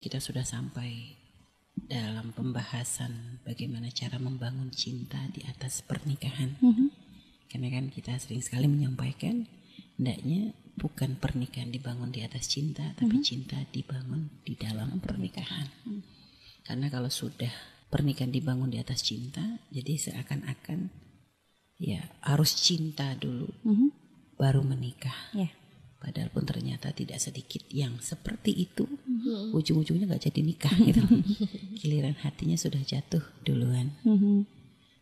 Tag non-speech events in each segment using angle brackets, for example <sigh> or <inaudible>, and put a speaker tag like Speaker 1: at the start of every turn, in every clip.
Speaker 1: kita sudah sampai dalam pembahasan bagaimana cara membangun cinta di atas pernikahan.
Speaker 2: Mhm.
Speaker 1: Karena kan kita sering sekali menyampaikan hendaknya bukan pernikahan dibangun di atas cinta, tapi cinta dibangun di dalam pernikahan. Karena kalau sudah pernikahan dibangun di atas cinta, jadi seakan-akan ya harus cinta dulu
Speaker 2: Mhm.
Speaker 1: baru menikah.
Speaker 2: Ya.
Speaker 1: Padahal pun ternyata tidak sedikit yang seperti itu ujung-ujungnya nggak jadi nikah <laughs> gitu. Giliran hatinya sudah jatuh duluan.
Speaker 2: Mhm.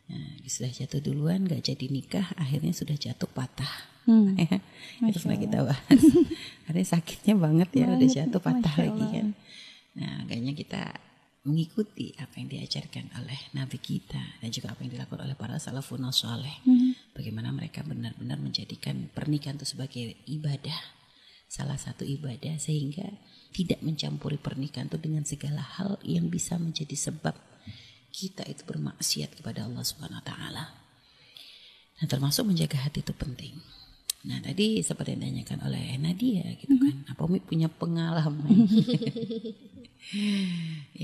Speaker 1: Nah, sudah jatuh duluan nggak jadi nikah, akhirnya sudah jatuh patah.
Speaker 2: Hmm. <laughs>
Speaker 1: Ya, itu pernah kita bahas. Akhirnya sakitnya banget ya, udah
Speaker 2: Banget,
Speaker 1: jatuh patah
Speaker 2: Masya
Speaker 1: lagi kan. Nah, kayaknya kita mengikuti apa yang diajarkan oleh Nabi kita dan juga apa yang dilakukan oleh para salafun saleh.
Speaker 2: Mhm.
Speaker 1: Bagaimana mereka benar-benar menjadikan pernikahan itu sebagai ibadah, salah satu ibadah sehingga tidak mencampuri pernikahan itu dengan segala hal yang bisa menjadi sebab kita itu bermaksiat kepada Allah Subhanahu wa taala. Nah, termasuk menjaga hati itu penting. Nah, tadi seperti yang ditanyakan oleh Nadia gitu kan. Apa Umi punya pengalaman? <laughs>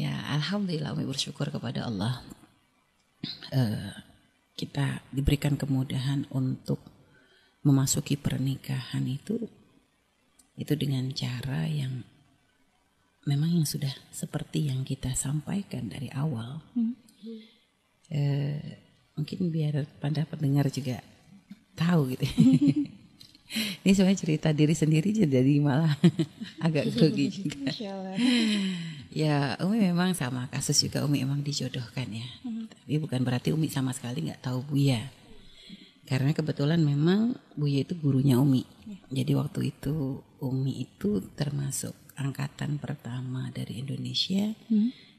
Speaker 1: ya, alhamdulillah Umi bersyukur kepada Allah. Eh, kita diberikan kemudahan untuk memasuki pernikahan itu itu dengan cara yang memang yang sudah seperti yang kita sampaikan dari awal. Eh, mungkin biar pada pendengar juga tahu gitu. <laughs> Ini sebenarnya cerita diri sendiri jadi malah <laughs> agak grogi juga.
Speaker 2: Masya Allah.
Speaker 1: Ya, Umi memang sama kasus juga Umi memang dijodohkan ya. Tapi bukan berarti Umi sama sekali nggak tahu Buya. Karena kebetulan memang Buya itu gurunya Umi. Jadi waktu itu Umi itu termasuk angkatan pertama dari Indonesia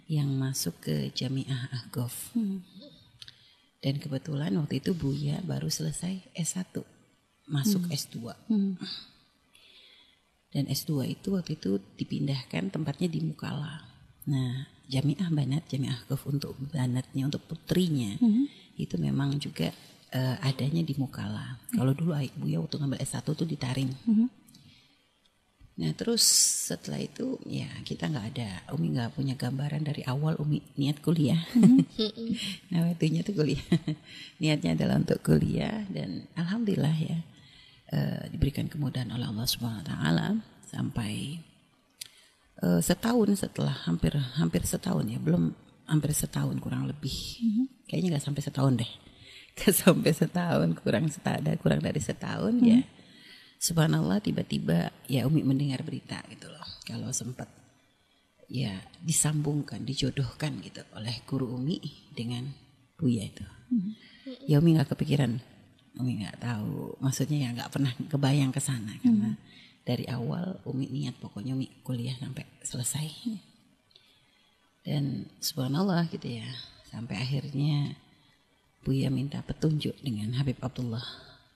Speaker 1: yang masuk ke Jamiah Ahgof. Dan kebetulan waktu itu Buya baru selesai S1, masuk S2. Dan S2 itu waktu itu dipindahkan tempatnya di Mukalla. Nah, Jamiah Banat, Jamiah Ahgof untuk banatnya, untuk putrinya, itu memang juga eh, adanya di Mukalla. Kalau dulu Aik Buya waktu ngambil S1 tuh di Taring. Nah terus setelah itu ya kita nggak ada, Umi nggak punya gambaran dari awal Umi niat kuliah. <laughs> nah waktunya tuh kuliah, <laughs> niatnya adalah untuk kuliah dan alhamdulillah ya eh, diberikan kemudahan oleh Allah Subhanahu Wa Taala sampai eh, setahun setelah hampir hampir setahun ya belum hampir setahun kurang lebih, kayaknya nggak sampai setahun deh, <laughs> sampai setahun kurang setahun kurang dari setahun ya. Subhanallah tiba-tiba ya Umi mendengar berita gitu loh. Kalau sempat ya disambungkan dijodohkan gitu oleh guru Umi dengan Buya itu. Ya Umi nggak kepikiran. Umi nggak tahu. Maksudnya ya nggak pernah kebayang ke sana karena dari awal Umi niat pokoknya Umi kuliah sampai selesai. Dan subhanallah gitu ya sampai akhirnya Buya minta petunjuk dengan Habib Abdullah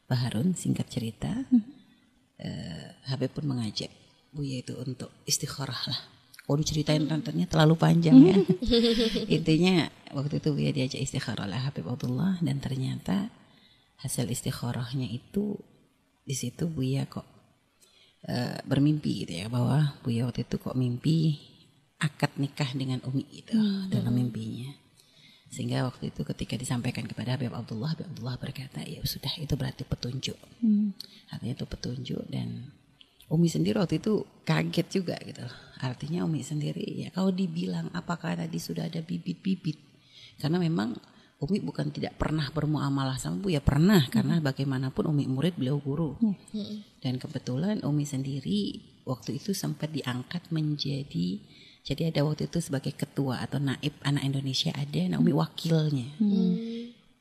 Speaker 1: Baharun singkat cerita eh, Habib pun mengajak Buya itu untuk istikharah lah. Oh diceritain rentennya terlalu panjang ya. <laughs> Intinya waktu itu Buya diajak istikharah oleh Habib Abdullah dan ternyata hasil istikharahnya itu di situ Buya kok eh, bermimpi gitu ya bahwa Buya waktu itu kok mimpi akad nikah dengan Umi itu dalam mimpinya. Sehingga waktu itu ketika disampaikan kepada Habib Abdullah, Habib Abdullah berkata, ya sudah itu berarti petunjuk. Artinya itu petunjuk dan Umi sendiri waktu itu kaget juga gitu. Artinya Umi sendiri ya kalau dibilang apakah tadi sudah ada bibit-bibit. Karena memang Umi bukan tidak pernah bermuamalah sama Bu ya pernah karena bagaimanapun Umi murid beliau guru. Dan kebetulan Umi sendiri waktu itu sempat diangkat menjadi jadi ada waktu itu sebagai ketua atau naib anak Indonesia ada nah Umi wakilnya.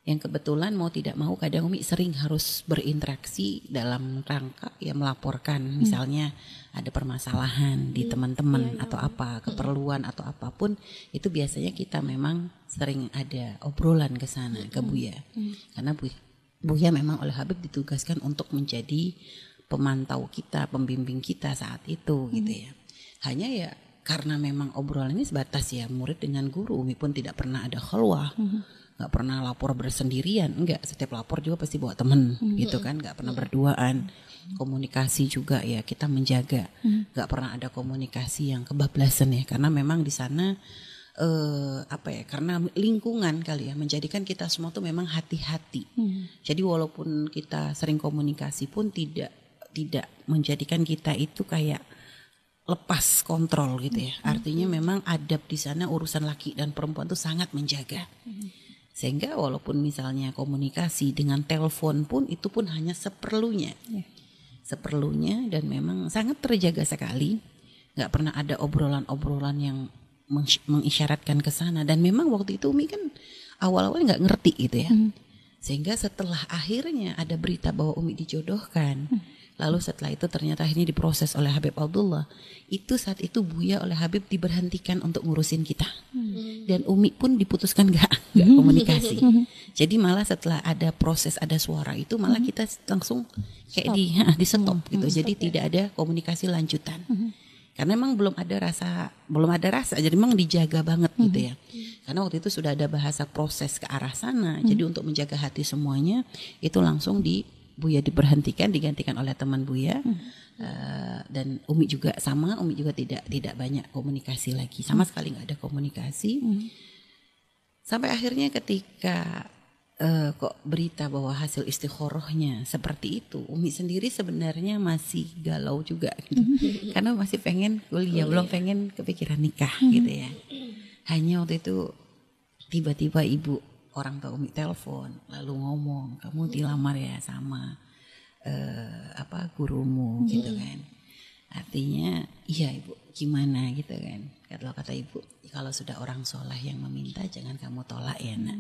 Speaker 1: Yang kebetulan mau tidak mau kadang Umi sering harus berinteraksi dalam rangka ya melaporkan. Misalnya ada permasalahan di teman-teman atau apa keperluan atau apa pun itu biasanya kita memang sering ada obrolan ke sana ke Buya. Karena Bu Buya memang oleh Habib ditugaskan untuk menjadi pemantau kita, pembimbing kita saat itu gitu ya. Hanya ya karena memang obrolannya sebatas ya murid dengan guru, Umi pun tidak pernah ada khalwah. nggak pernah lapor bersendirian enggak setiap lapor juga pasti bawa temen gitu kan nggak pernah berduaan. Komunikasi juga ya kita menjaga. Nggak pernah ada komunikasi yang kebablasan ya karena memang di sana eh, apa ya karena lingkungan kali ya menjadikan kita semua tuh memang hati-hati. Jadi walaupun kita sering komunikasi pun tidak tidak menjadikan kita itu kayak lepas kontrol gitu ya. Artinya memang adab di sana urusan laki dan perempuan tuh sangat menjaga. Sehingga walaupun misalnya komunikasi dengan telepon pun itu pun hanya seperlunya. Seperlunya dan memang sangat terjaga sekali. Nggak pernah ada obrolan-obrolan yang meng- mengisyaratkan ke sana. Dan memang waktu itu Umi kan awal-awal nggak ngerti gitu ya. Sehingga setelah akhirnya ada berita bahwa Umi dijodohkan lalu setelah itu ternyata akhirnya diproses oleh Habib Abdullah. Itu saat itu Buya oleh Habib diberhentikan untuk ngurusin kita. Dan Umi pun diputuskan nggak nggak komunikasi. <laughs> Jadi malah setelah ada proses ada suara itu malah kita langsung kayak di <laughs> di stop gitu. Jadi tidak ada komunikasi lanjutan. Karena memang belum ada rasa belum ada rasa. Jadi memang dijaga banget gitu ya. Karena waktu itu sudah ada bahasa proses ke arah sana. Jadi untuk menjaga hati semuanya itu langsung di Buya diberhentikan digantikan oleh teman Buya. Eh, dan Umi juga sama Umi juga tidak tidak banyak komunikasi lagi. Sama sekali nggak ada komunikasi. Sampai akhirnya ketika eh, kok berita bahwa hasil istiqorohnya seperti itu Umi sendiri sebenarnya masih galau juga gitu. <laughs> karena masih pengen kuliah belum pengen kepikiran nikah gitu ya. Hanya waktu itu tiba-tiba ibu orang tua Umi telepon lalu ngomong kamu dilamar ya sama eh, apa gurumu gitu kan. Artinya iya ibu gimana? gitu kan. Kalau kata ibu kalau sudah orang soleh yang meminta jangan kamu tolak ya nak.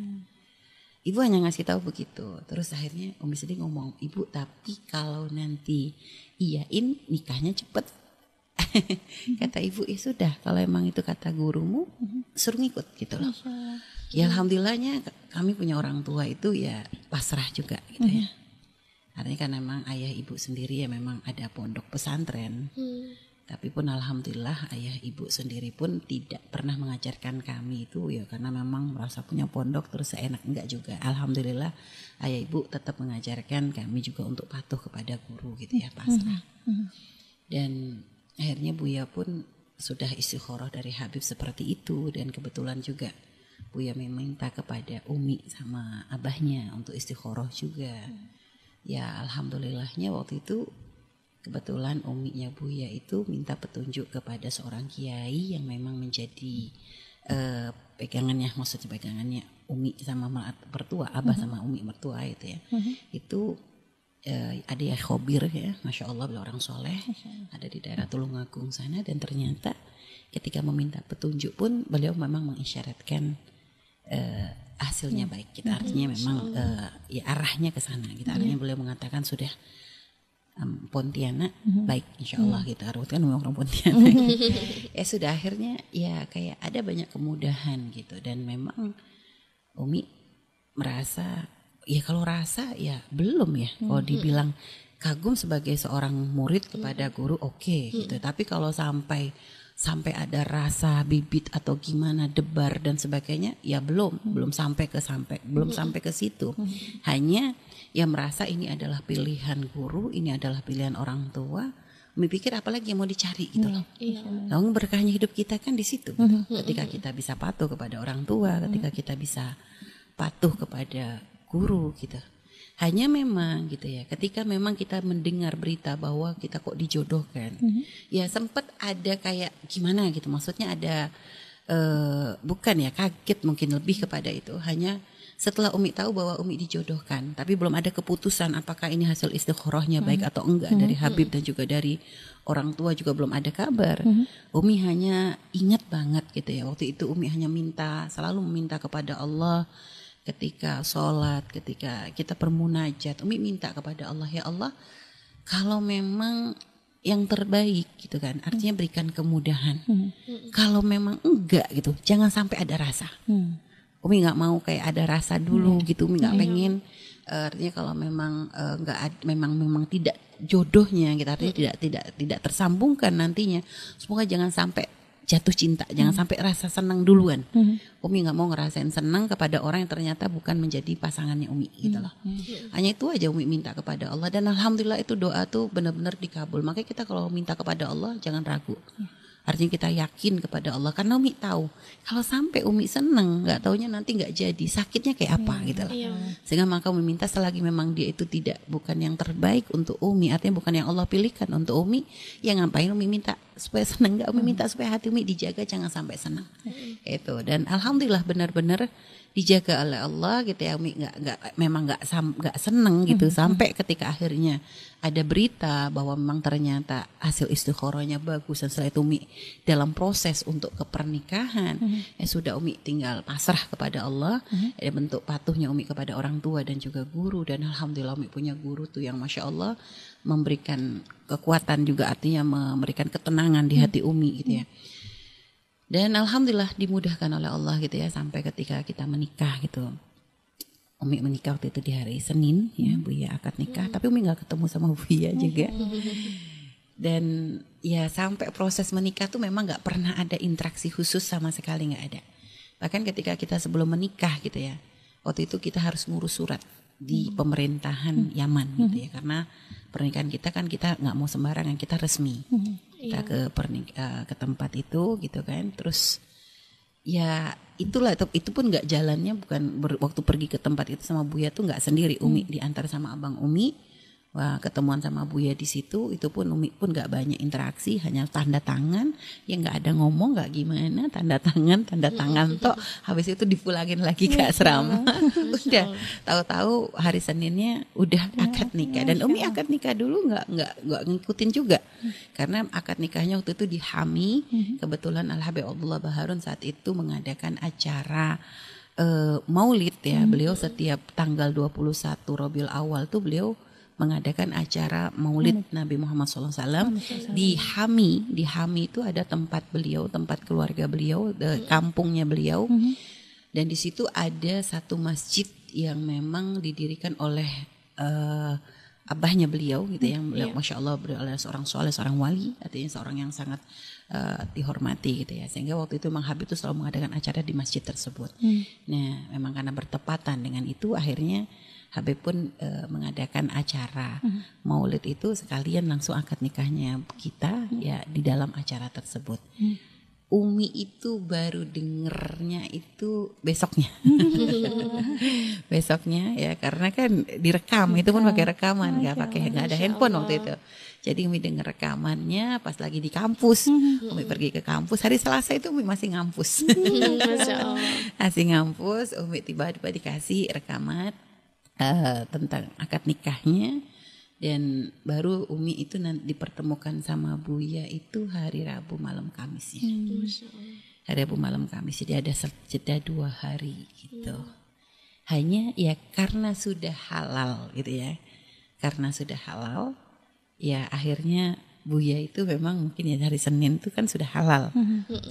Speaker 1: Ibu hanya ngasih tahu begitu. Terus akhirnya Umi sedih ngomong ibu tapi kalau nanti iyain nikahnya cepet. <laughs> Kata ibu ya sudah kalau emang itu kata gurumu suruh ngikut gitu loh ya alhamdulillahnya kami punya orang tua itu ya pasrah juga gitu ya. Artinya kan memang ayah ibu sendiri ya memang ada pondok pesantren. Tapi pun alhamdulillah ayah ibu sendiri pun tidak pernah mengajarkan kami itu ya karena memang merasa punya pondok terus seenak enggak juga. Alhamdulillah ayah ibu tetap mengajarkan kami juga untuk patuh kepada guru gitu ya pasrah. Dan akhirnya Buya pun sudah istikharah dari Habib seperti itu dan kebetulan juga Buya meminta kepada Umi sama abahnya untuk istikharah juga. Ya alhamdulillahnya waktu itu kebetulan Uminya Buya itu minta petunjuk kepada seorang kiai yang memang menjadi eh, pegangannya maksudnya pegangannya Umi sama mertua, abah sama Umi mertua itu ya. Itu eh, ada ya khobir ya, masya Allah beliau orang soleh, ada di daerah Tulungagung sana dan ternyata ketika meminta petunjuk pun beliau memang mengisyaratkan eh, hasilnya baik. Kita artinya memang eh, ya arahnya ke sana. Kita artinya beliau mengatakan sudah em, Pontianak baik insya Allah gitu. Harus kan memang orang Pontianak ya <laughs> sudah akhirnya ya kayak ada banyak kemudahan gitu. Dan memang Umi merasa ya kalau rasa ya belum ya. Kalau dibilang kagum sebagai seorang murid kepada guru oke gitu. Tapi kalau sampai sampai ada rasa bibit atau gimana debar dan sebagainya ya belum belum sampai ke sampai belum sampai ke situ. Hanya ya merasa ini adalah pilihan guru ini adalah pilihan orang tua. Umi pikir apalagi yang mau dicari? gitu. Loh Lalu berkahnya hidup kita kan di situ. Ketika kita bisa patuh kepada orang tua, ketika kita bisa patuh kepada guru gitu. Hanya memang gitu ya, ketika memang kita mendengar berita bahwa kita kok dijodohkan, ya sempat ada kayak gimana gitu. Maksudnya ada eh, bukan ya kaget mungkin lebih kepada itu. Hanya setelah Umi tahu bahwa Umi dijodohkan, tapi belum ada keputusan apakah ini hasil istikharahnya baik atau enggak dari Habib dan juga dari orang tua juga belum ada kabar. Umi hanya ingat banget gitu ya. Waktu itu Umi hanya minta selalu meminta kepada Allah ketika sholat, ketika kita bermunajat, Umi minta kepada Allah ya Allah, kalau memang yang terbaik gitu kan, artinya berikan kemudahan. Kalau memang enggak gitu, jangan sampai ada rasa. Umi nggak mau kayak ada rasa dulu gitu, Umi nggak pengen. eh, artinya kalau memang eh, nggak ad- memang memang tidak jodohnya, gitu. Artinya tidak tidak tidak tersambungkan nantinya. Semoga jangan sampai jatuh cinta, jangan sampai rasa senang duluan. Umi nggak mau ngerasain senang kepada orang yang ternyata bukan menjadi pasangannya Umi gitu loh. Hanya itu aja Umi minta kepada Allah dan alhamdulillah itu doa tuh benar-benar dikabul. Makanya kita kalau minta kepada Allah jangan ragu. Artinya kita yakin kepada Allah. Karena Umi tahu kalau sampai Umi seneng nggak taunya nanti nggak jadi. Sakitnya kayak apa gitu loh. Sehingga maka Umi minta selagi memang dia itu tidak bukan yang terbaik untuk Umi. Artinya bukan yang Allah pilihkan untuk Umi. Ya ngapain Umi minta supaya seneng? Nggak Umi minta supaya hati Umi dijaga jangan sampai seneng. Itu. Dan alhamdulillah benar-benar dijaga oleh Allah gitu ya. Umi nggak nggak memang nggak nggak seneng gitu. Sampai ketika akhirnya ada berita bahwa memang ternyata hasil istikharahnya bagus. Dan setelah itu Umi dalam proses untuk kepernikahan ya sudah Umi tinggal pasrah kepada Allah. Ada bentuk patuhnya Umi kepada orang tua dan juga guru. Dan alhamdulillah Umi punya guru tuh yang masya Allah memberikan kekuatan juga. Artinya memberikan ketenangan di hati Umi gitu ya dan alhamdulillah dimudahkan oleh Allah gitu ya sampai ketika kita menikah gitu. Umi menikah waktu itu di hari Senin ya, Buya akad nikah, tapi Umi nggak ketemu sama Buya juga. Dan ya sampai proses menikah tuh memang nggak pernah ada interaksi khusus sama sekali nggak ada. Bahkan ketika kita sebelum menikah gitu ya, waktu itu kita harus ngurus surat di pemerintahan Yaman gitu ya, karena pernikahan kita kan kita nggak mau sembarangan, kita resmi. Kita ke pernik uh, ke tempat itu gitu kan, terus ya itulah itu, itu pun nggak jalannya bukan ber, waktu pergi ke tempat itu sama Buya tuh nggak sendiri Umi diantar sama abang Umi Wah, ketemuan sama Buya di situ itu pun Umi pun nggak banyak interaksi hanya tanda tangan. Yang nggak ada ngomong nggak gimana tanda tangan tanda tangan toh habis itu dipulangin lagi ke asrama. udah tahu-tahu hari Seninnya udah akad nikah. Dan Umi akad nikah dulu nggak nggak nggak ngikutin juga. Karena akad nikahnya waktu itu di Hami. Kebetulan Al Habib Abdullah Baharun saat itu mengadakan acara uh, Maulid ya. Beliau setiap tanggal 21 Robiul Awal tuh beliau mengadakan acara Maulid Nabi Muhammad SAW di Hami. Di Hami itu ada tempat beliau, tempat keluarga beliau, de, kampungnya beliau. Dan di situ ada satu masjid yang memang didirikan oleh uh, abahnya beliau gitu yang beliau, masya Allah beliau adalah seorang soleh, seorang wali, artinya seorang yang sangat uh, dihormati gitu ya. Sehingga waktu itu Mang Habib itu selalu mengadakan acara di masjid tersebut. Nah, memang karena bertepatan dengan itu akhirnya Habib pun e, mengadakan acara
Speaker 2: Hmm.
Speaker 1: Maulid itu sekalian langsung akad nikahnya kita ya di dalam acara tersebut.
Speaker 2: Hmm.
Speaker 1: Umi itu baru dengernya itu besoknya. <laughs> besoknya ya karena kan direkam itu pun pakai rekaman nggak pakai nggak ada handphone waktu itu. Jadi Umi denger rekamannya pas lagi di kampus. Umi pergi ke kampus hari Selasa itu Umi masih ngampus.
Speaker 2: Allah. <laughs>
Speaker 1: masih ngampus Umi tiba-tiba dikasih rekaman eh, tentang akad nikahnya dan baru Umi itu nanti dipertemukan sama Buya itu hari Rabu malam Kamis ya. Hari Rabu malam Kamis jadi ada jeda dua hari gitu. Hanya ya karena sudah halal gitu ya. Karena sudah halal ya akhirnya Buya itu memang mungkin ya hari Senin itu kan sudah halal.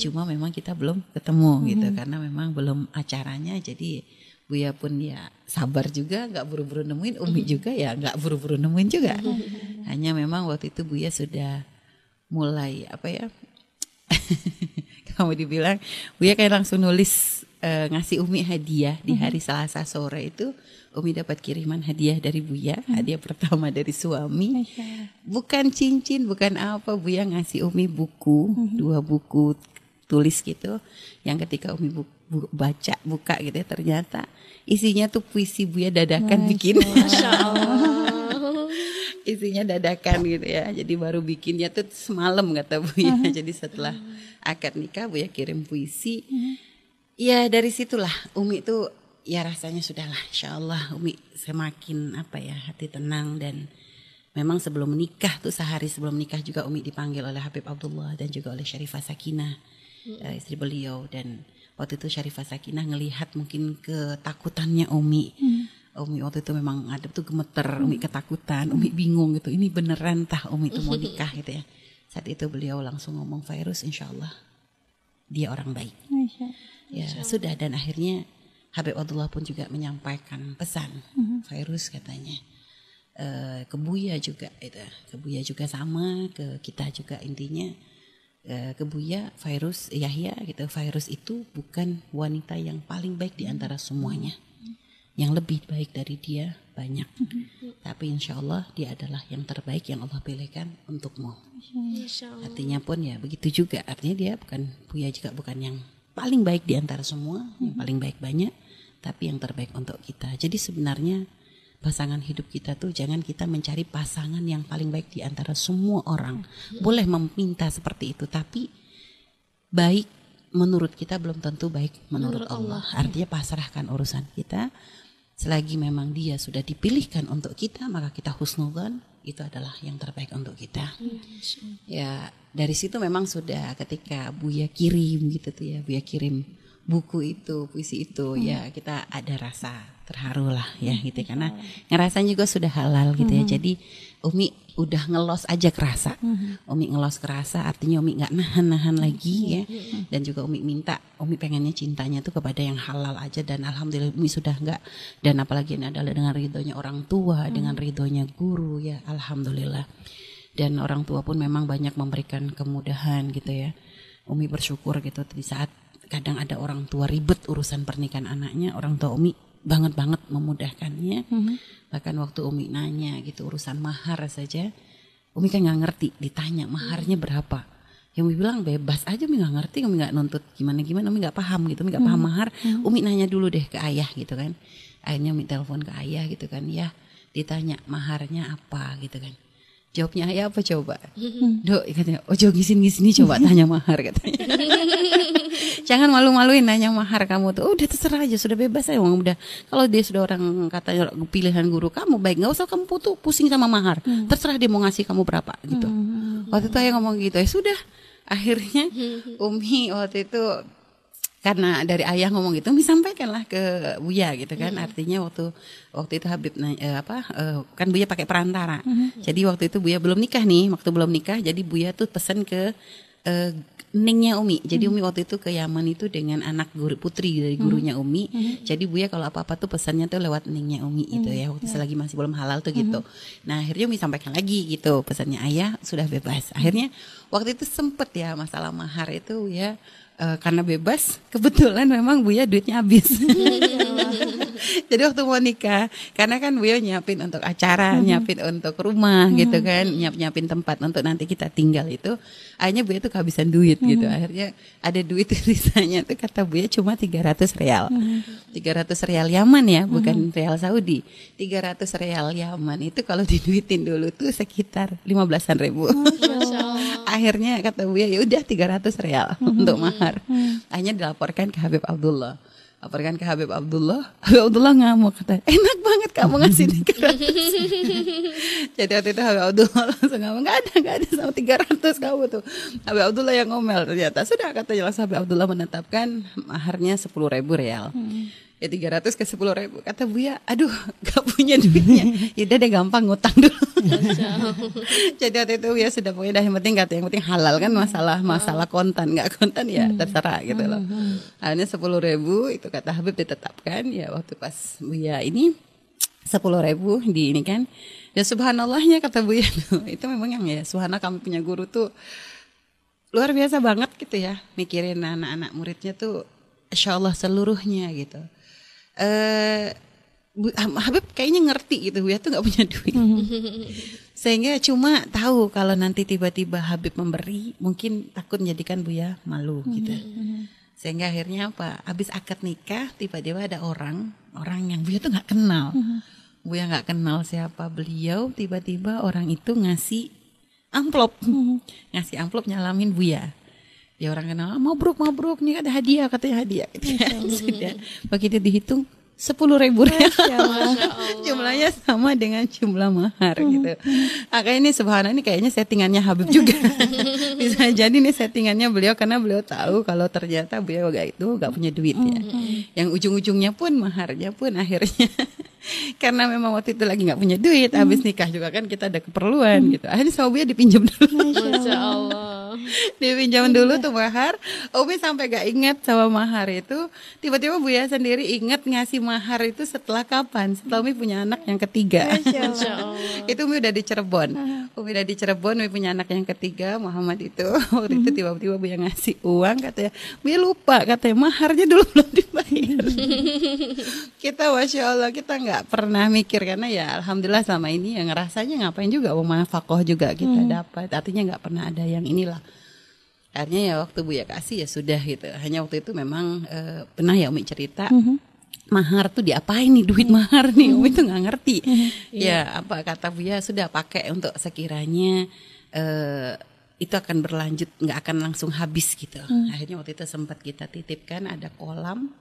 Speaker 1: Cuma memang kita belum ketemu gitu karena memang belum acaranya jadi Buya pun ya sabar juga nggak buru-buru nemuin. Umi juga ya nggak buru-buru nemuin juga. <laughs> Hanya memang waktu itu Buya sudah mulai apa ya <laughs> kamu dibilang Buya kayak langsung nulis eh, ngasih Umi hadiah di hari Selasa sore itu. Umi dapat kiriman hadiah dari Buya hadiah pertama dari suami. Bukan cincin bukan apa Buya ngasih Umi buku dua buku tulis gitu yang ketika Umi bu- bu- baca buka gitu ya ternyata isinya tuh puisi Buya dadakan bikin
Speaker 2: Masya Allah. <laughs>
Speaker 1: isinya dadakan gitu ya. Jadi baru bikinnya tuh semalam kata Bu ya. Jadi setelah akad nikah Bu ya kirim puisi. Ya dari situlah Umi tuh ya rasanya sudahlah Insya Allah Umi semakin apa ya hati tenang dan memang sebelum menikah tuh sehari sebelum menikah juga Umi dipanggil oleh Habib Abdullah dan juga oleh Syarifah Sakinah eh, istri beliau dan waktu itu Syarifah Sakinah ngelihat mungkin ketakutannya Umi. Umi waktu itu memang ada tuh gemeter, Umi ketakutan, Umi bingung gitu. Ini beneran tah Umi itu mau <laughs> nikah gitu ya. Saat itu beliau langsung ngomong virus insya Allah dia orang baik. Ya sudah dan akhirnya Habib Abdullah pun juga menyampaikan pesan virus katanya. Eh, ke Buya juga itu, ke Buya juga sama, ke kita juga intinya eh, ke Buya virus Yahya gitu. Virus itu bukan wanita yang paling baik di antara semuanya. Yang lebih baik dari dia banyak. Tapi insya Allah dia adalah yang terbaik yang Allah pilihkan untukmu. Artinya pun ya begitu juga. Artinya dia bukan Buya juga bukan yang paling baik di antara semua. Yang paling baik banyak tapi yang terbaik untuk kita. Jadi sebenarnya pasangan hidup kita tuh jangan kita mencari pasangan yang paling baik di antara semua orang boleh meminta seperti itu tapi baik menurut kita belum tentu baik menurut,
Speaker 2: Menurut
Speaker 1: Allah. Artinya pasrahkan urusan kita. Selagi memang dia sudah dipilihkan untuk kita, maka kita husnudzon itu adalah yang terbaik untuk kita. Ya dari situ memang sudah ketika Buya kirim gitu tuh ya, Buya kirim buku itu, puisi itu, ya kita ada rasa terharu lah ya gitu karena ngerasain juga sudah halal gitu ya. Jadi Umi udah ngelos aja kerasa. Umi ngelos kerasa artinya Umi nggak nahan-nahan lagi ya. Dan juga Umi minta Umi pengennya cintanya tuh kepada yang halal aja dan alhamdulillah Umi sudah nggak dan apalagi ini adalah dengan ridhonya orang tua, dengan ridhonya guru ya alhamdulillah. Dan orang tua pun memang banyak memberikan kemudahan gitu ya. Umi bersyukur gitu di saat kadang ada orang tua ribet urusan pernikahan anaknya, orang tua Umi banget banget memudahkannya. Bahkan waktu Umi nanya gitu urusan mahar saja, Umi kan nggak ngerti, ditanya maharnya berapa. Yang Umi bilang bebas aja, Umi nggak ngerti, Umi nggak nuntut gimana gimana, Umi nggak paham gitu, Umi nggak paham mahar. Umi nanya dulu deh ke ayah gitu kan. Akhirnya Umi telepon ke ayah gitu kan, ya ditanya maharnya apa gitu kan. Jawabnya ayah apa coba? <laughs> Dok katanya, ojo gisin-gisini coba <laughs> tanya mahar katanya. <laughs> Jangan malu-maluin nanya mahar kamu tuh. Udah terserah aja, sudah bebas aja. Udah kalau dia sudah orang katanya pilihan guru kamu baik, nggak usah kamu putu pusing sama mahar. Terserah dia mau ngasih kamu berapa gitu. Waktu itu ayah ngomong gitu, ya sudah. Akhirnya Umi waktu itu karena dari ayah ngomong gitu, Umi sampaikanlah ke Buya gitu kan. Artinya waktu waktu itu Habib nanya, eh, apa eh, kan Buya pakai perantara. Jadi waktu itu Buya belum nikah nih, waktu belum nikah, jadi Buya tuh pesan ke eh, Ningnya Umi. Jadi Umi waktu itu ke Yaman itu dengan anak guru putri dari gurunya Umi. Jadi Buya kalau apa-apa tuh pesannya tuh lewat Ningnya Umi gitu ya. Waktu selagi masih belum halal tuh gitu. Nah, akhirnya Umi sampaikan lagi gitu pesannya ayah sudah bebas. Akhirnya waktu itu sempet ya masalah mahar itu ya eh, karena bebas kebetulan memang Buya duitnya habis. <laughs> Jadi waktu mau nikah, karena kan Buya nyiapin untuk acara, nyiapin untuk rumah gitu kan, nyiap-nyiapin tempat untuk nanti kita tinggal itu, akhirnya Buya tuh kehabisan duit gitu. Akhirnya ada duit <laughs> sisanya tuh kata Buya cuma 300 real. 300 real Yaman ya, bukan real Saudi. 300 real Yaman itu kalau diduitin dulu tuh sekitar 15-an ribu.
Speaker 2: Allah.
Speaker 1: Akhirnya kata Buya ya udah 300 real untuk mahar. Akhirnya dilaporkan ke Habib Abdullah. Laporkan ke Habib Abdullah. Habib Abdullah ngamuk kata, enak banget kamu ngasih 300. <laughs> Jadi waktu itu Habib Abdullah langsung ngomong, nggak ada, nggak ada sama 300 kamu tuh. Habib Abdullah yang ngomel ternyata. Sudah katanya langsung Habib Abdullah menetapkan maharnya 10 ribu real. Ya 300 ke 10 ribu. Kata Buya, aduh <laughs> gak punya duitnya. <laughs> Yaudah deh gampang ngutang dulu. <laughs> Jadi waktu itu ya sudah pokoknya dah yang penting kata yang penting halal kan masalah masalah kontan nggak kontan ya terserah gitu loh. Akhirnya sepuluh ribu itu kata Habib ditetapkan ya waktu pas Buya ini sepuluh ribu di ini kan. Ya subhanallahnya kata Buya tuh itu memang yang ya subhanallah kami punya guru tuh luar biasa banget gitu ya mikirin anak-anak muridnya tuh insya Allah seluruhnya gitu. Eh Bu- Habib kayaknya ngerti gitu ya tuh nggak punya duit. <laughs> Sehingga cuma tahu kalau nanti tiba-tiba Habib memberi mungkin takut menjadikan Buya malu gitu. Sehingga akhirnya apa habis akad nikah tiba-tiba ada orang orang yang Buya tuh nggak kenal. Buya nggak kenal siapa beliau tiba-tiba orang itu ngasih amplop. Ngasih amplop nyalamin Buya dia orang kenal "Ah, mabruk mabruk nih ada hadiah katanya hadiah gitu ya. Sudah. begitu dihitung sepuluh ribu real. <laughs> Jumlahnya sama dengan jumlah mahar gitu. Maka ini subhanallah ini kayaknya settingannya Habib juga. <laughs> Bisa jadi nih settingannya beliau karena beliau tahu kalau ternyata beliau gak itu gak punya duit ya. Yang ujung-ujungnya pun maharnya pun akhirnya. <laughs> Karena memang waktu itu lagi nggak punya duit habis nikah juga kan kita ada keperluan gitu. Akhirnya beliau dipinjam dulu.
Speaker 2: Masya Allah. <laughs>
Speaker 1: dipinjam dulu tuh mahar. Umi sampai gak inget sama mahar itu. Tiba-tiba Buya sendiri inget ngasih mahar itu setelah kapan? Setelah Umi punya anak yang ketiga. <laughs> Itu Umi udah di Cirebon udah di Cirebon Umi punya anak yang ketiga Muhammad itu. <laughs> Waktu itu tiba-tiba Buya ngasih uang katanya. Buya lupa katanya maharnya dulu belum dibayar. <laughs> Kita Masya Allah kita nggak pernah mikir karena ya Alhamdulillah selama ini yang ngerasanya ngapain juga mau mafakoh juga kita dapat. Artinya nggak pernah ada yang inilah. Akhirnya ya waktu Buya kasih ya sudah gitu. Hanya waktu itu memang eh, pernah ya Umi cerita mahar tuh diapain nih duit mahar nih? Umi tuh nggak ngerti. <laughs> Ya apa kata Buya sudah pakai untuk sekiranya eh, itu akan berlanjut nggak akan langsung habis gitu. Akhirnya waktu itu sempat kita titipkan ada kolam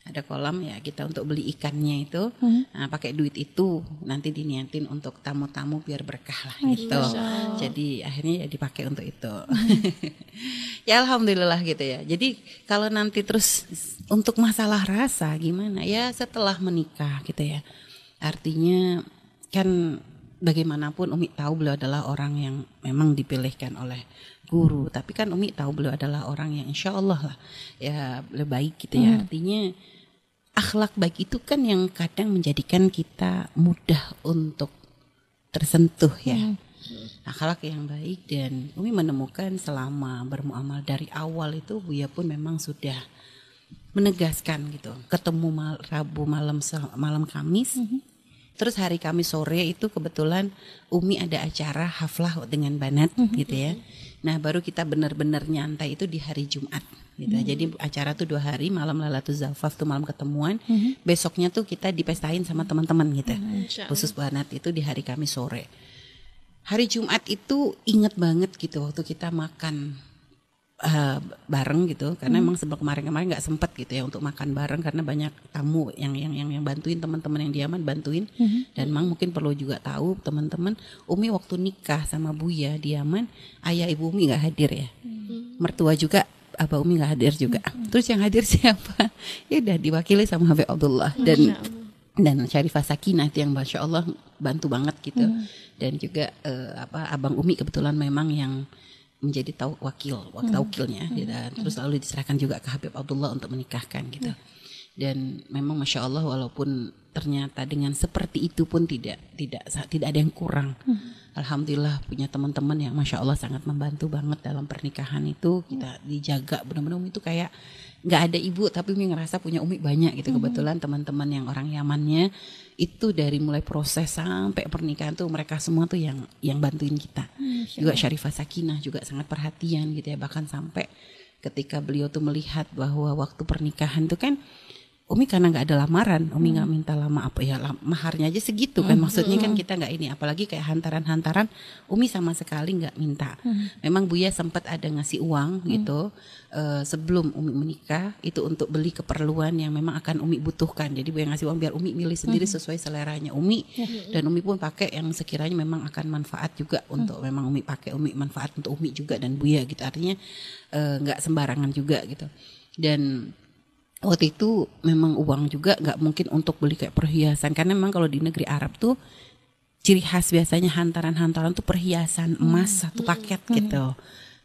Speaker 1: ada kolam ya kita untuk beli ikannya itu. Nah, pakai duit itu nanti diniatin untuk tamu-tamu biar berkah lah gitu. Jadi akhirnya ya dipakai untuk itu. <laughs> Ya alhamdulillah gitu ya. Jadi kalau nanti terus untuk masalah rasa gimana? Ya setelah menikah gitu ya. Artinya kan bagaimanapun Umi tahu beliau adalah orang yang memang dipilihkan oleh guru. Tapi kan Umi tahu beliau adalah orang yang insya Allah lah ya lebih baik gitu ya. Artinya akhlak baik itu kan yang kadang menjadikan kita mudah untuk tersentuh ya. Akhlak yang baik dan Umi menemukan selama bermuamal dari awal itu Buya pun memang sudah menegaskan gitu ketemu mal, Rabu malam malam Kamis Terus hari Kamis sore itu kebetulan Umi ada acara haflah dengan Banat gitu ya. Nah baru kita benar-benar nyantai itu di hari Jumat gitu. Jadi acara tuh dua hari malam Lailatul Zafaf tuh malam ketemuan. Besoknya tuh kita dipestain sama teman-teman gitu.
Speaker 2: Masya Allah.
Speaker 1: Khusus Banat itu di hari Kamis sore. Hari Jumat itu inget banget gitu waktu kita makan eh, bareng gitu. Karena emang sebelum kemarin-kemarin nggak sempet gitu ya untuk makan bareng karena banyak tamu yang yang yang, yang bantuin teman-teman yang diaman bantuin. Dan emang mungkin perlu juga tahu teman-teman Umi waktu nikah sama Buya diaman ayah ibu Umi nggak hadir ya. Mertua juga Abah Umi nggak hadir juga. Terus yang hadir <laughs> siapa? Ya udah diwakili sama Habib Abdullah dan dan Syarifah Sakinah itu yang masya Allah bantu banget gitu. Dan juga eh, apa abang Umi kebetulan memang yang menjadi tau wakil wak- taukilnya dan terus lalu diserahkan juga ke Habib Abdullah untuk menikahkan gitu. Dan memang masya Allah walaupun ternyata dengan seperti itu pun tidak tidak tidak ada yang kurang. Alhamdulillah punya teman-teman yang masya Allah sangat membantu banget dalam pernikahan itu. Kita dijaga benar-benar itu kayak nggak ada ibu tapi Umi ngerasa punya Umi banyak gitu. Kebetulan teman-teman yang orang Yamannya itu dari mulai proses sampai pernikahan tuh mereka semua tuh yang yang bantuin kita. Juga Syarifah Sakinah juga sangat perhatian gitu ya. Bahkan sampai ketika beliau tuh melihat bahwa waktu pernikahan tuh kan Umi karena nggak ada lamaran, Umi nggak minta lama apa ya lam- maharnya aja segitu kan. Maksudnya kan kita nggak ini apalagi kayak hantaran-hantaran Umi sama sekali nggak minta. Memang Buya sempat ada ngasih uang gitu eh, sebelum Umi menikah itu untuk beli keperluan yang memang akan Umi butuhkan. Jadi Buya ngasih uang biar Umi milih sendiri sesuai seleranya Umi. Dan Umi pun pakai yang sekiranya memang akan manfaat juga untuk memang Umi pakai Umi manfaat untuk Umi juga dan Buya gitu. Artinya eh, nggak sembarangan juga gitu. Dan waktu itu memang uang juga nggak mungkin untuk beli kayak perhiasan. Karena memang kalau di negeri Arab tuh ciri khas biasanya hantaran-hantaran tuh perhiasan emas satu paket gitu.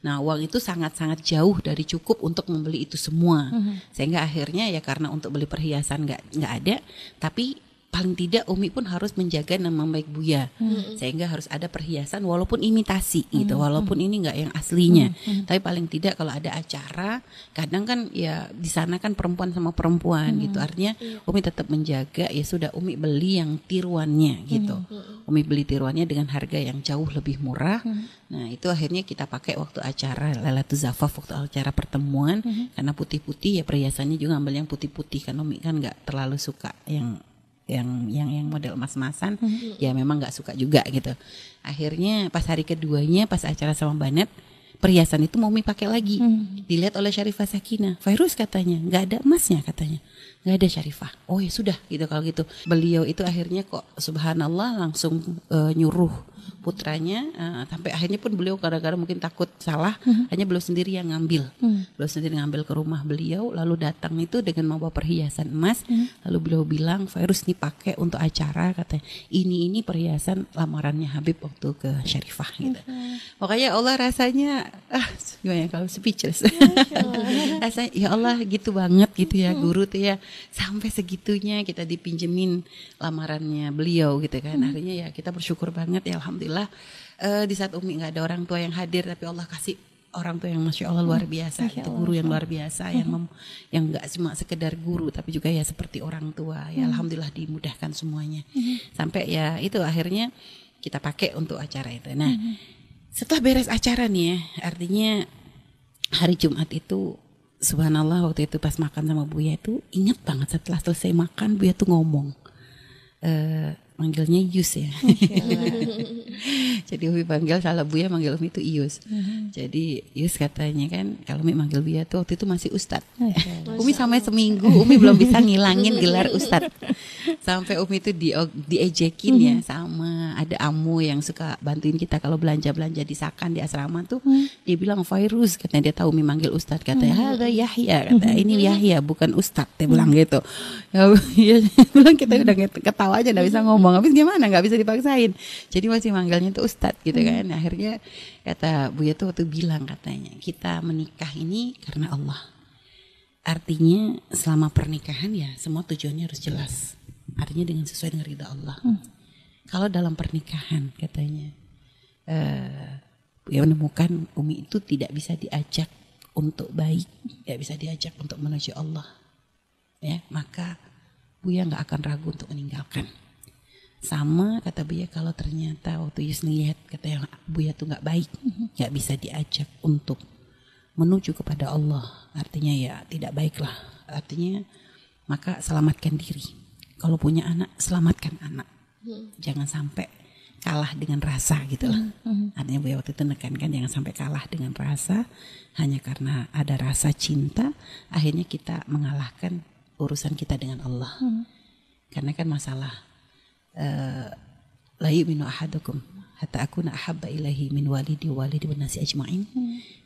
Speaker 1: Nah uang itu sangat-sangat jauh dari cukup untuk membeli itu semua. Sehingga akhirnya ya karena untuk beli perhiasan nggak nggak ada tapi paling tidak Umi pun harus menjaga nama baik Buya. Sehingga harus ada perhiasan walaupun imitasi gitu walaupun ini nggak yang aslinya. Tapi paling tidak kalau ada acara kadang kan ya di sana kan perempuan sama perempuan gitu. Artinya Umi tetap menjaga ya sudah Umi beli yang tiruannya gitu. Umi beli tiruannya dengan harga yang jauh lebih murah. Nah itu akhirnya kita pakai waktu acara Lailatul Zafaf waktu acara pertemuan. Karena putih-putih ya perhiasannya juga ambil yang putih-putih. Kan Umi kan nggak terlalu suka yang yang yang yang model emas-emasan ya memang nggak suka juga gitu. Akhirnya pas hari keduanya pas acara sama Banet perhiasan itu mau mi pakai lagi. Dilihat oleh Syarifah Sakinah. Virus katanya nggak ada emasnya katanya. Nggak ada Syarifah. Oh ya sudah gitu kalau gitu. Beliau itu akhirnya kok subhanallah langsung eh, nyuruh putranya uh, sampai akhirnya pun beliau kadang-kadang mungkin takut salah hanya beliau sendiri yang ngambil. Beliau sendiri ngambil ke rumah beliau lalu datang itu dengan membawa perhiasan emas. Lalu beliau bilang virus nih pakai untuk acara katanya. Ini ini perhiasan lamarannya Habib waktu ke Syarifah gitu. Makanya Allah rasanya ah gimana ya, kalau speechless. <laughs> Rasanya ya Allah gitu banget gitu ya guru tuh ya. Sampai segitunya kita dipinjemin lamarannya beliau gitu kan. Akhirnya ya kita bersyukur banget ya alhamdulillah eh, di saat Umi nggak ada orang tua yang hadir tapi Allah kasih orang tua yang masya Allah luar biasa itu guru yang luar biasa yang mem, yang nggak cuma sekedar guru tapi juga ya seperti orang tua. Ya alhamdulillah dimudahkan semuanya. Sampai ya itu akhirnya kita pakai untuk acara itu. Nah setelah beres acara nih ya artinya hari Jumat itu subhanallah waktu itu pas makan sama Buya itu ingat banget setelah selesai makan Buya tuh ngomong eh manggilnya Yus ya. <laughs> Jadi Umi panggil salah Buya manggil Umi itu Ius. Jadi Yus katanya kan kalau Umi manggil Buya tuh waktu itu masih Ustad. Umi sampai seminggu Umi belum bisa ngilangin gelar Ustad. Sampai Umi itu di diejekin ya sama ada Amu yang suka bantuin kita kalau belanja-belanja di Sakan di asrama tuh dia bilang virus katanya dia tahu Umi manggil Ustad. Katanya ada Yahya kata ini Yahya bukan Ustad dia bilang gitu. Ya, <laughs> ya bilang kita udah ketawa aja nggak bisa ngomong habis gimana? Nggak bisa dipaksain. Jadi masih manggilnya tuh Ustadz gitu kan. Akhirnya kata Buya tuh waktu bilang katanya kita menikah ini karena Allah. Artinya selama pernikahan ya semua tujuannya harus jelas. Artinya dengan sesuai dengan ridha Allah. Kalau dalam pernikahan katanya eh ya menemukan Umi itu tidak bisa diajak untuk baik tidak bisa diajak untuk menuju Allah. Ya maka Buya nggak akan ragu untuk meninggalkan sama kata Buya kalau ternyata waktu Yus lihat kata yang Buya tuh nggak baik nggak bisa diajak untuk menuju kepada Allah. Artinya ya tidak baiklah. Artinya maka selamatkan diri. Kalau punya anak selamatkan anak. Jangan sampai kalah dengan rasa gitu lah. Artinya Buya waktu itu nekankan jangan sampai kalah dengan rasa. Hanya karena ada rasa cinta akhirnya kita mengalahkan urusan kita dengan Allah. Karena kan masalah la yu'minu ahadukum hatta akuna ahabba ilahi min walidi walidi wa nasi ajma'in.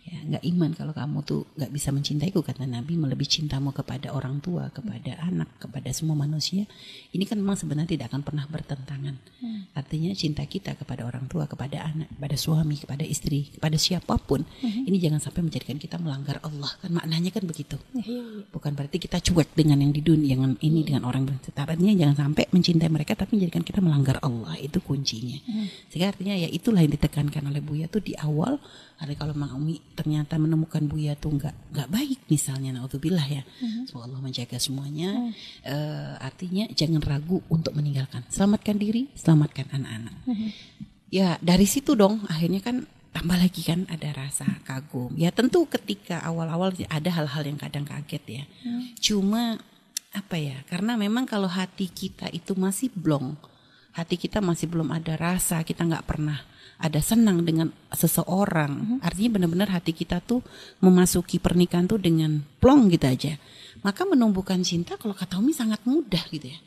Speaker 1: Ya, nggak iman kalau kamu tuh nggak bisa mencintaiku kata Nabi melebihi cintamu kepada orang tua, kepada anak, kepada semua manusia. Ini kan memang sebenarnya tidak akan pernah bertentangan. Artinya cinta kita kepada orang tua, kepada anak, kepada suami, kepada istri, kepada siapa pun, ini jangan sampai menjadikan kita melanggar Allah. Kan maknanya kan begitu. Bukan berarti kita cuek dengan yang di dunia, dengan ini dengan orang setaranya jangan sampai mencintai mereka tapi menjadikan kita melanggar Allah. Itu kuncinya. Sehingga artinya ya itulah yang ditekankan oleh Buya tuh di awal ada kalau Mang Umi ternyata menemukan Buya tuh nggak nggak baik misalnya naudzubillah ya. Semoga Allah menjaga semuanya. Eh, artinya jangan ragu untuk meninggalkan. Selamatkan diri selamatkan anak-anak. Ya dari situ dong akhirnya kan tambah lagi kan ada rasa kagum. Ya tentu ketika awal-awal ada hal-hal yang kadang kaget ya. Cuma apa ya karena memang kalau hati kita itu masih blong hati kita masih belum ada rasa kita nggak pernah ada senang dengan seseorang. Artinya benar-benar hati kita tuh memasuki pernikahan tuh dengan plong gitu aja. Maka menumbuhkan cinta kalau kata Umi sangat mudah gitu ya.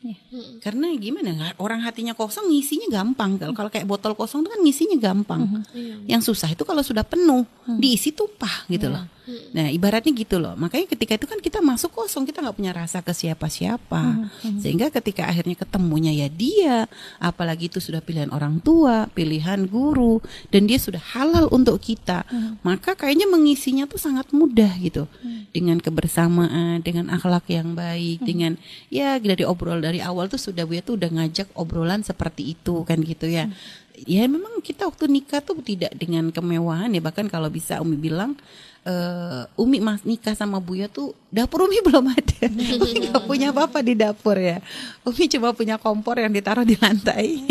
Speaker 1: Karena gimana? Orang hatinya kosong ngisinya gampang. Kalau kalau kayak botol kosong itu kan ngisinya gampang. Yang susah itu kalau sudah penuh diisi tumpah gitu loh nah ibaratnya gitu loh. Makanya ketika itu kan kita masuk kosong kita nggak punya rasa ke siapa-siapa. Sehingga ketika akhirnya ketemunya ya dia apalagi itu sudah pilihan orang tua pilihan guru dan dia sudah halal untuk kita maka kayaknya mengisinya tuh sangat mudah gitu. Dengan kebersamaan dengan akhlak yang baik dengan ya dari obrol dari awal tuh sudah Buya tuh udah ngajak obrolan seperti itu kan gitu ya ya memang kita waktu nikah tuh tidak dengan kemewahan ya. Bahkan kalau bisa Umi bilang eh Umi mas nikah sama Buya tuh dapur Umi <laughs> belum ada. Umi nggak punya apa-apa di dapur ya. Umi cuma punya kompor yang ditaruh di lantai.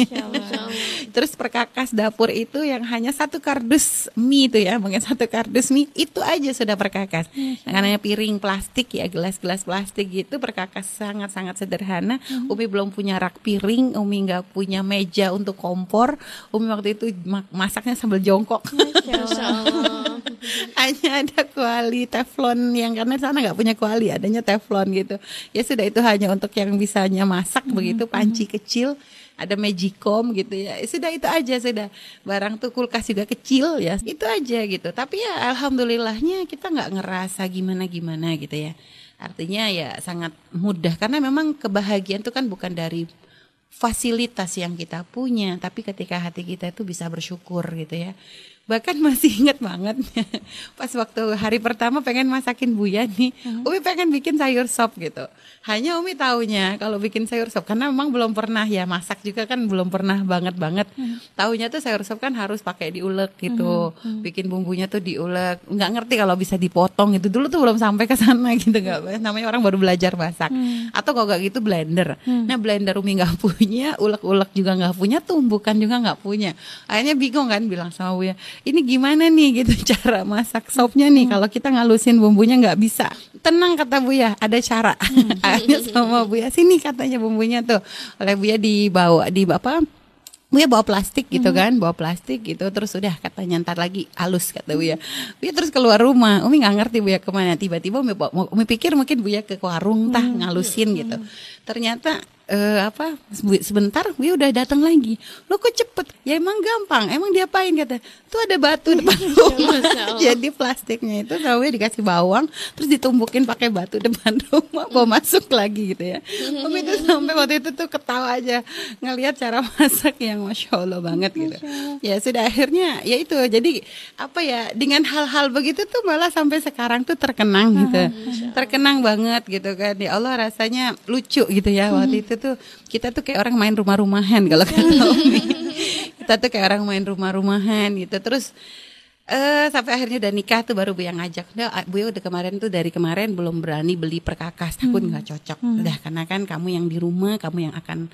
Speaker 1: <laughs> Terus perkakas dapur itu yang hanya satu kardus mie itu ya. Mungkin satu kardus mie itu aja sudah perkakas. Karena piring plastik ya gelas-gelas plastik gitu perkakas sangat-sangat sederhana. Umi belum punya rak piring Umi nggak punya meja untuk kompor Umi waktu itu ma- masaknya sambil jongkok. Hanya ada kuali teflon yang karena sana nggak punya kuali adanya teflon gitu. Ya sudah itu hanya untuk yang bisanya masak begitu panci kecil ada magicom gitu ya. Ya sudah itu aja sudah. Barang tuh kulkas juga kecil ya itu aja gitu. Tapi ya alhamdulillahnya kita nggak ngerasa gimana gimana gitu ya. Artinya ya sangat mudah karena memang kebahagiaan itu kan bukan dari fasilitas yang kita punya tapi ketika hati kita itu bisa bersyukur gitu ya bahkan masih ingat banget. <laughs> Pas waktu hari pertama pengen masakin Buya nih Umi pengen bikin sayur sop gitu. Hanya Umi taunya kalau bikin sayur sop karena memang belum pernah ya masak juga kan belum pernah banget banget. Taunya tuh sayur sop kan harus pakai diulek gitu. Bikin bumbunya tuh diulek. Nggak ngerti kalau bisa dipotong gitu. Dulu tuh belum sampai ke sana <laughs> gitu nggak. Namanya orang baru belajar masak. Atau kalau nggak gitu blender. Nah blender Umi nggak <laughs> punya ulek-ulek juga nggak punya tumbukan juga nggak punya. Akhirnya bingung kan bilang sama Buya ini gimana nih? gitu <laughs> cara masak sopnya nih. Kalau kita ngalusin bumbunya nggak bisa. Tenang kata Buya. Ada cara. <laughs> Akhirnya sama Buya. Sini katanya bumbunya tuh. Oleh Buya dibawa di apa Buya bawa plastik gitu kan, bawa plastik gitu, terus udah katanya ntar lagi halus kata Buya. Buya terus keluar rumah, Umi nggak ngerti Buya ke mana. Tiba-tiba Umi, Umi pikir mungkin Buya ke warung tah ngalusin gitu. Ternyata eh, apa se- sebentar Buya udah datang lagi. Lo kok cepet? Ya emang gampang, emang diapain kata. Tuh ada batu depan <laughs> rumah.
Speaker 2: Allah.
Speaker 1: Jadi plastiknya itu sama Buya dikasih bawang, terus ditumbukin pakai batu <laughs> depan rumah, bawa masuk lagi gitu ya. Umi itu sampai waktu itu tuh ketawa aja ngelihat cara <laughs> masak yang masya Allah banget gitu. Ya sudah akhirnya ya itu jadi apa ya dengan hal-hal begitu tuh malah sampai sekarang tuh terkenang gitu, terkenang banget gitu kan. Ya Allah rasanya lucu gitu ya waktu itu tuh kita tuh kayak orang main rumah-rumahan kalau kata <laughs> Umi. kita tuh kayak orang main rumah-rumahan gitu. Terus eh sampai akhirnya udah nikah tuh baru bu yang ngajak. Udah ah, bu udah kemarin tuh dari kemarin belum berani beli perkakas. Takut nggak cocok. Udah karena kan kamu yang di rumah kamu yang akan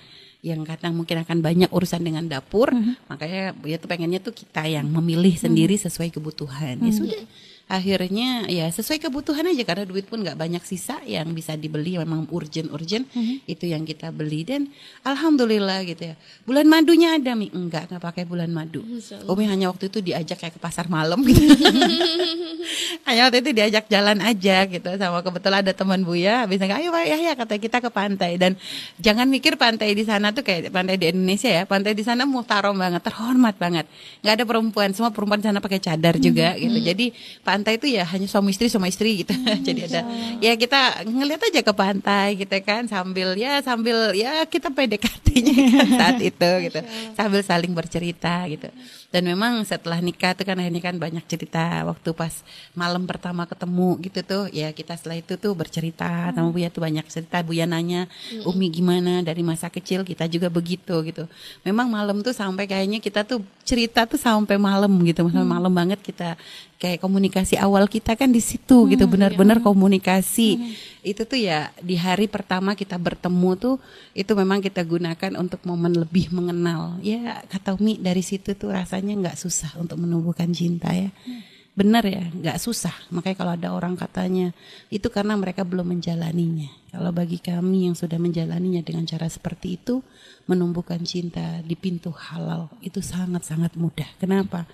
Speaker 1: yang kadang mungkin akan banyak urusan dengan dapur. Makanya bu tuh pengennya tuh kita yang memilih sendiri sesuai kebutuhan. Ya sudah akhirnya ya sesuai kebutuhan aja karena duit pun nggak banyak sisa yang bisa dibeli memang urgent urgent itu yang kita beli. Dan alhamdulillah gitu ya bulan madunya ada mi. Enggak nggak pakai bulan madu. Umi hanya waktu itu diajak kayak ke pasar malam. Gitu <laughs> hanya waktu itu diajak jalan aja gitu sama kebetulan ada teman Buya bisa nggak ayo Pak Yahya kata kita ke pantai. Dan jangan mikir pantai di sana tuh kayak pantai di Indonesia ya pantai di sana muhtarom banget terhormat banget. Nggak ada perempuan semua perempuan di sana pakai cadar juga gitu. Jadi pantai itu ya hanya suami istri sama istri gitu. <laughs> Jadi ada ya kita ngeliat aja ke pantai gitu kan sambil ya sambil ya kita PDKT-nya <laughs> kan saat itu gitu. Sambil saling bercerita gitu dan memang setelah nikah tuh kan akhirnya kan banyak cerita waktu pas malam pertama ketemu gitu tuh. Ya kita setelah itu tuh bercerita. Sama Buya tuh banyak cerita. Buya nanya Umi gimana? Dari masa kecil kita juga begitu gitu. Memang malam tuh sampai kayaknya kita tuh cerita tuh sampai malam gitu. Sampai malam banget kita kayak komunikasi awal kita kan di situ gitu. Benar-benar komunikasi itu tuh ya di hari pertama kita bertemu tuh itu memang kita gunakan untuk momen lebih mengenal. Ya kata Umi dari situ tuh rasanya nggak susah untuk menumbuhkan cinta ya. Benar ya nggak susah. Makanya kalau ada orang katanya itu karena mereka belum menjalaninya. Kalau bagi kami yang sudah menjalaninya dengan cara seperti itu menumbuhkan cinta di pintu halal itu sangat-sangat mudah. Kenapa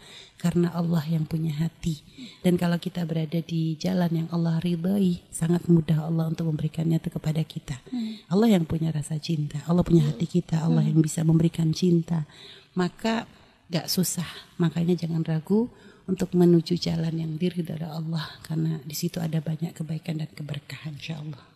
Speaker 1: karena Allah yang punya hati. Dan kalau kita berada di jalan yang Allah ridhoi sangat mudah Allah untuk memberikannya itu kepada kita. Allah yang punya rasa cinta Allah punya hati kita Allah yang bisa memberikan cinta. Maka gak susah. Makanya jangan ragu untuk menuju jalan yang diri dari Allah karena di situ ada banyak kebaikan dan keberkahan insya Allah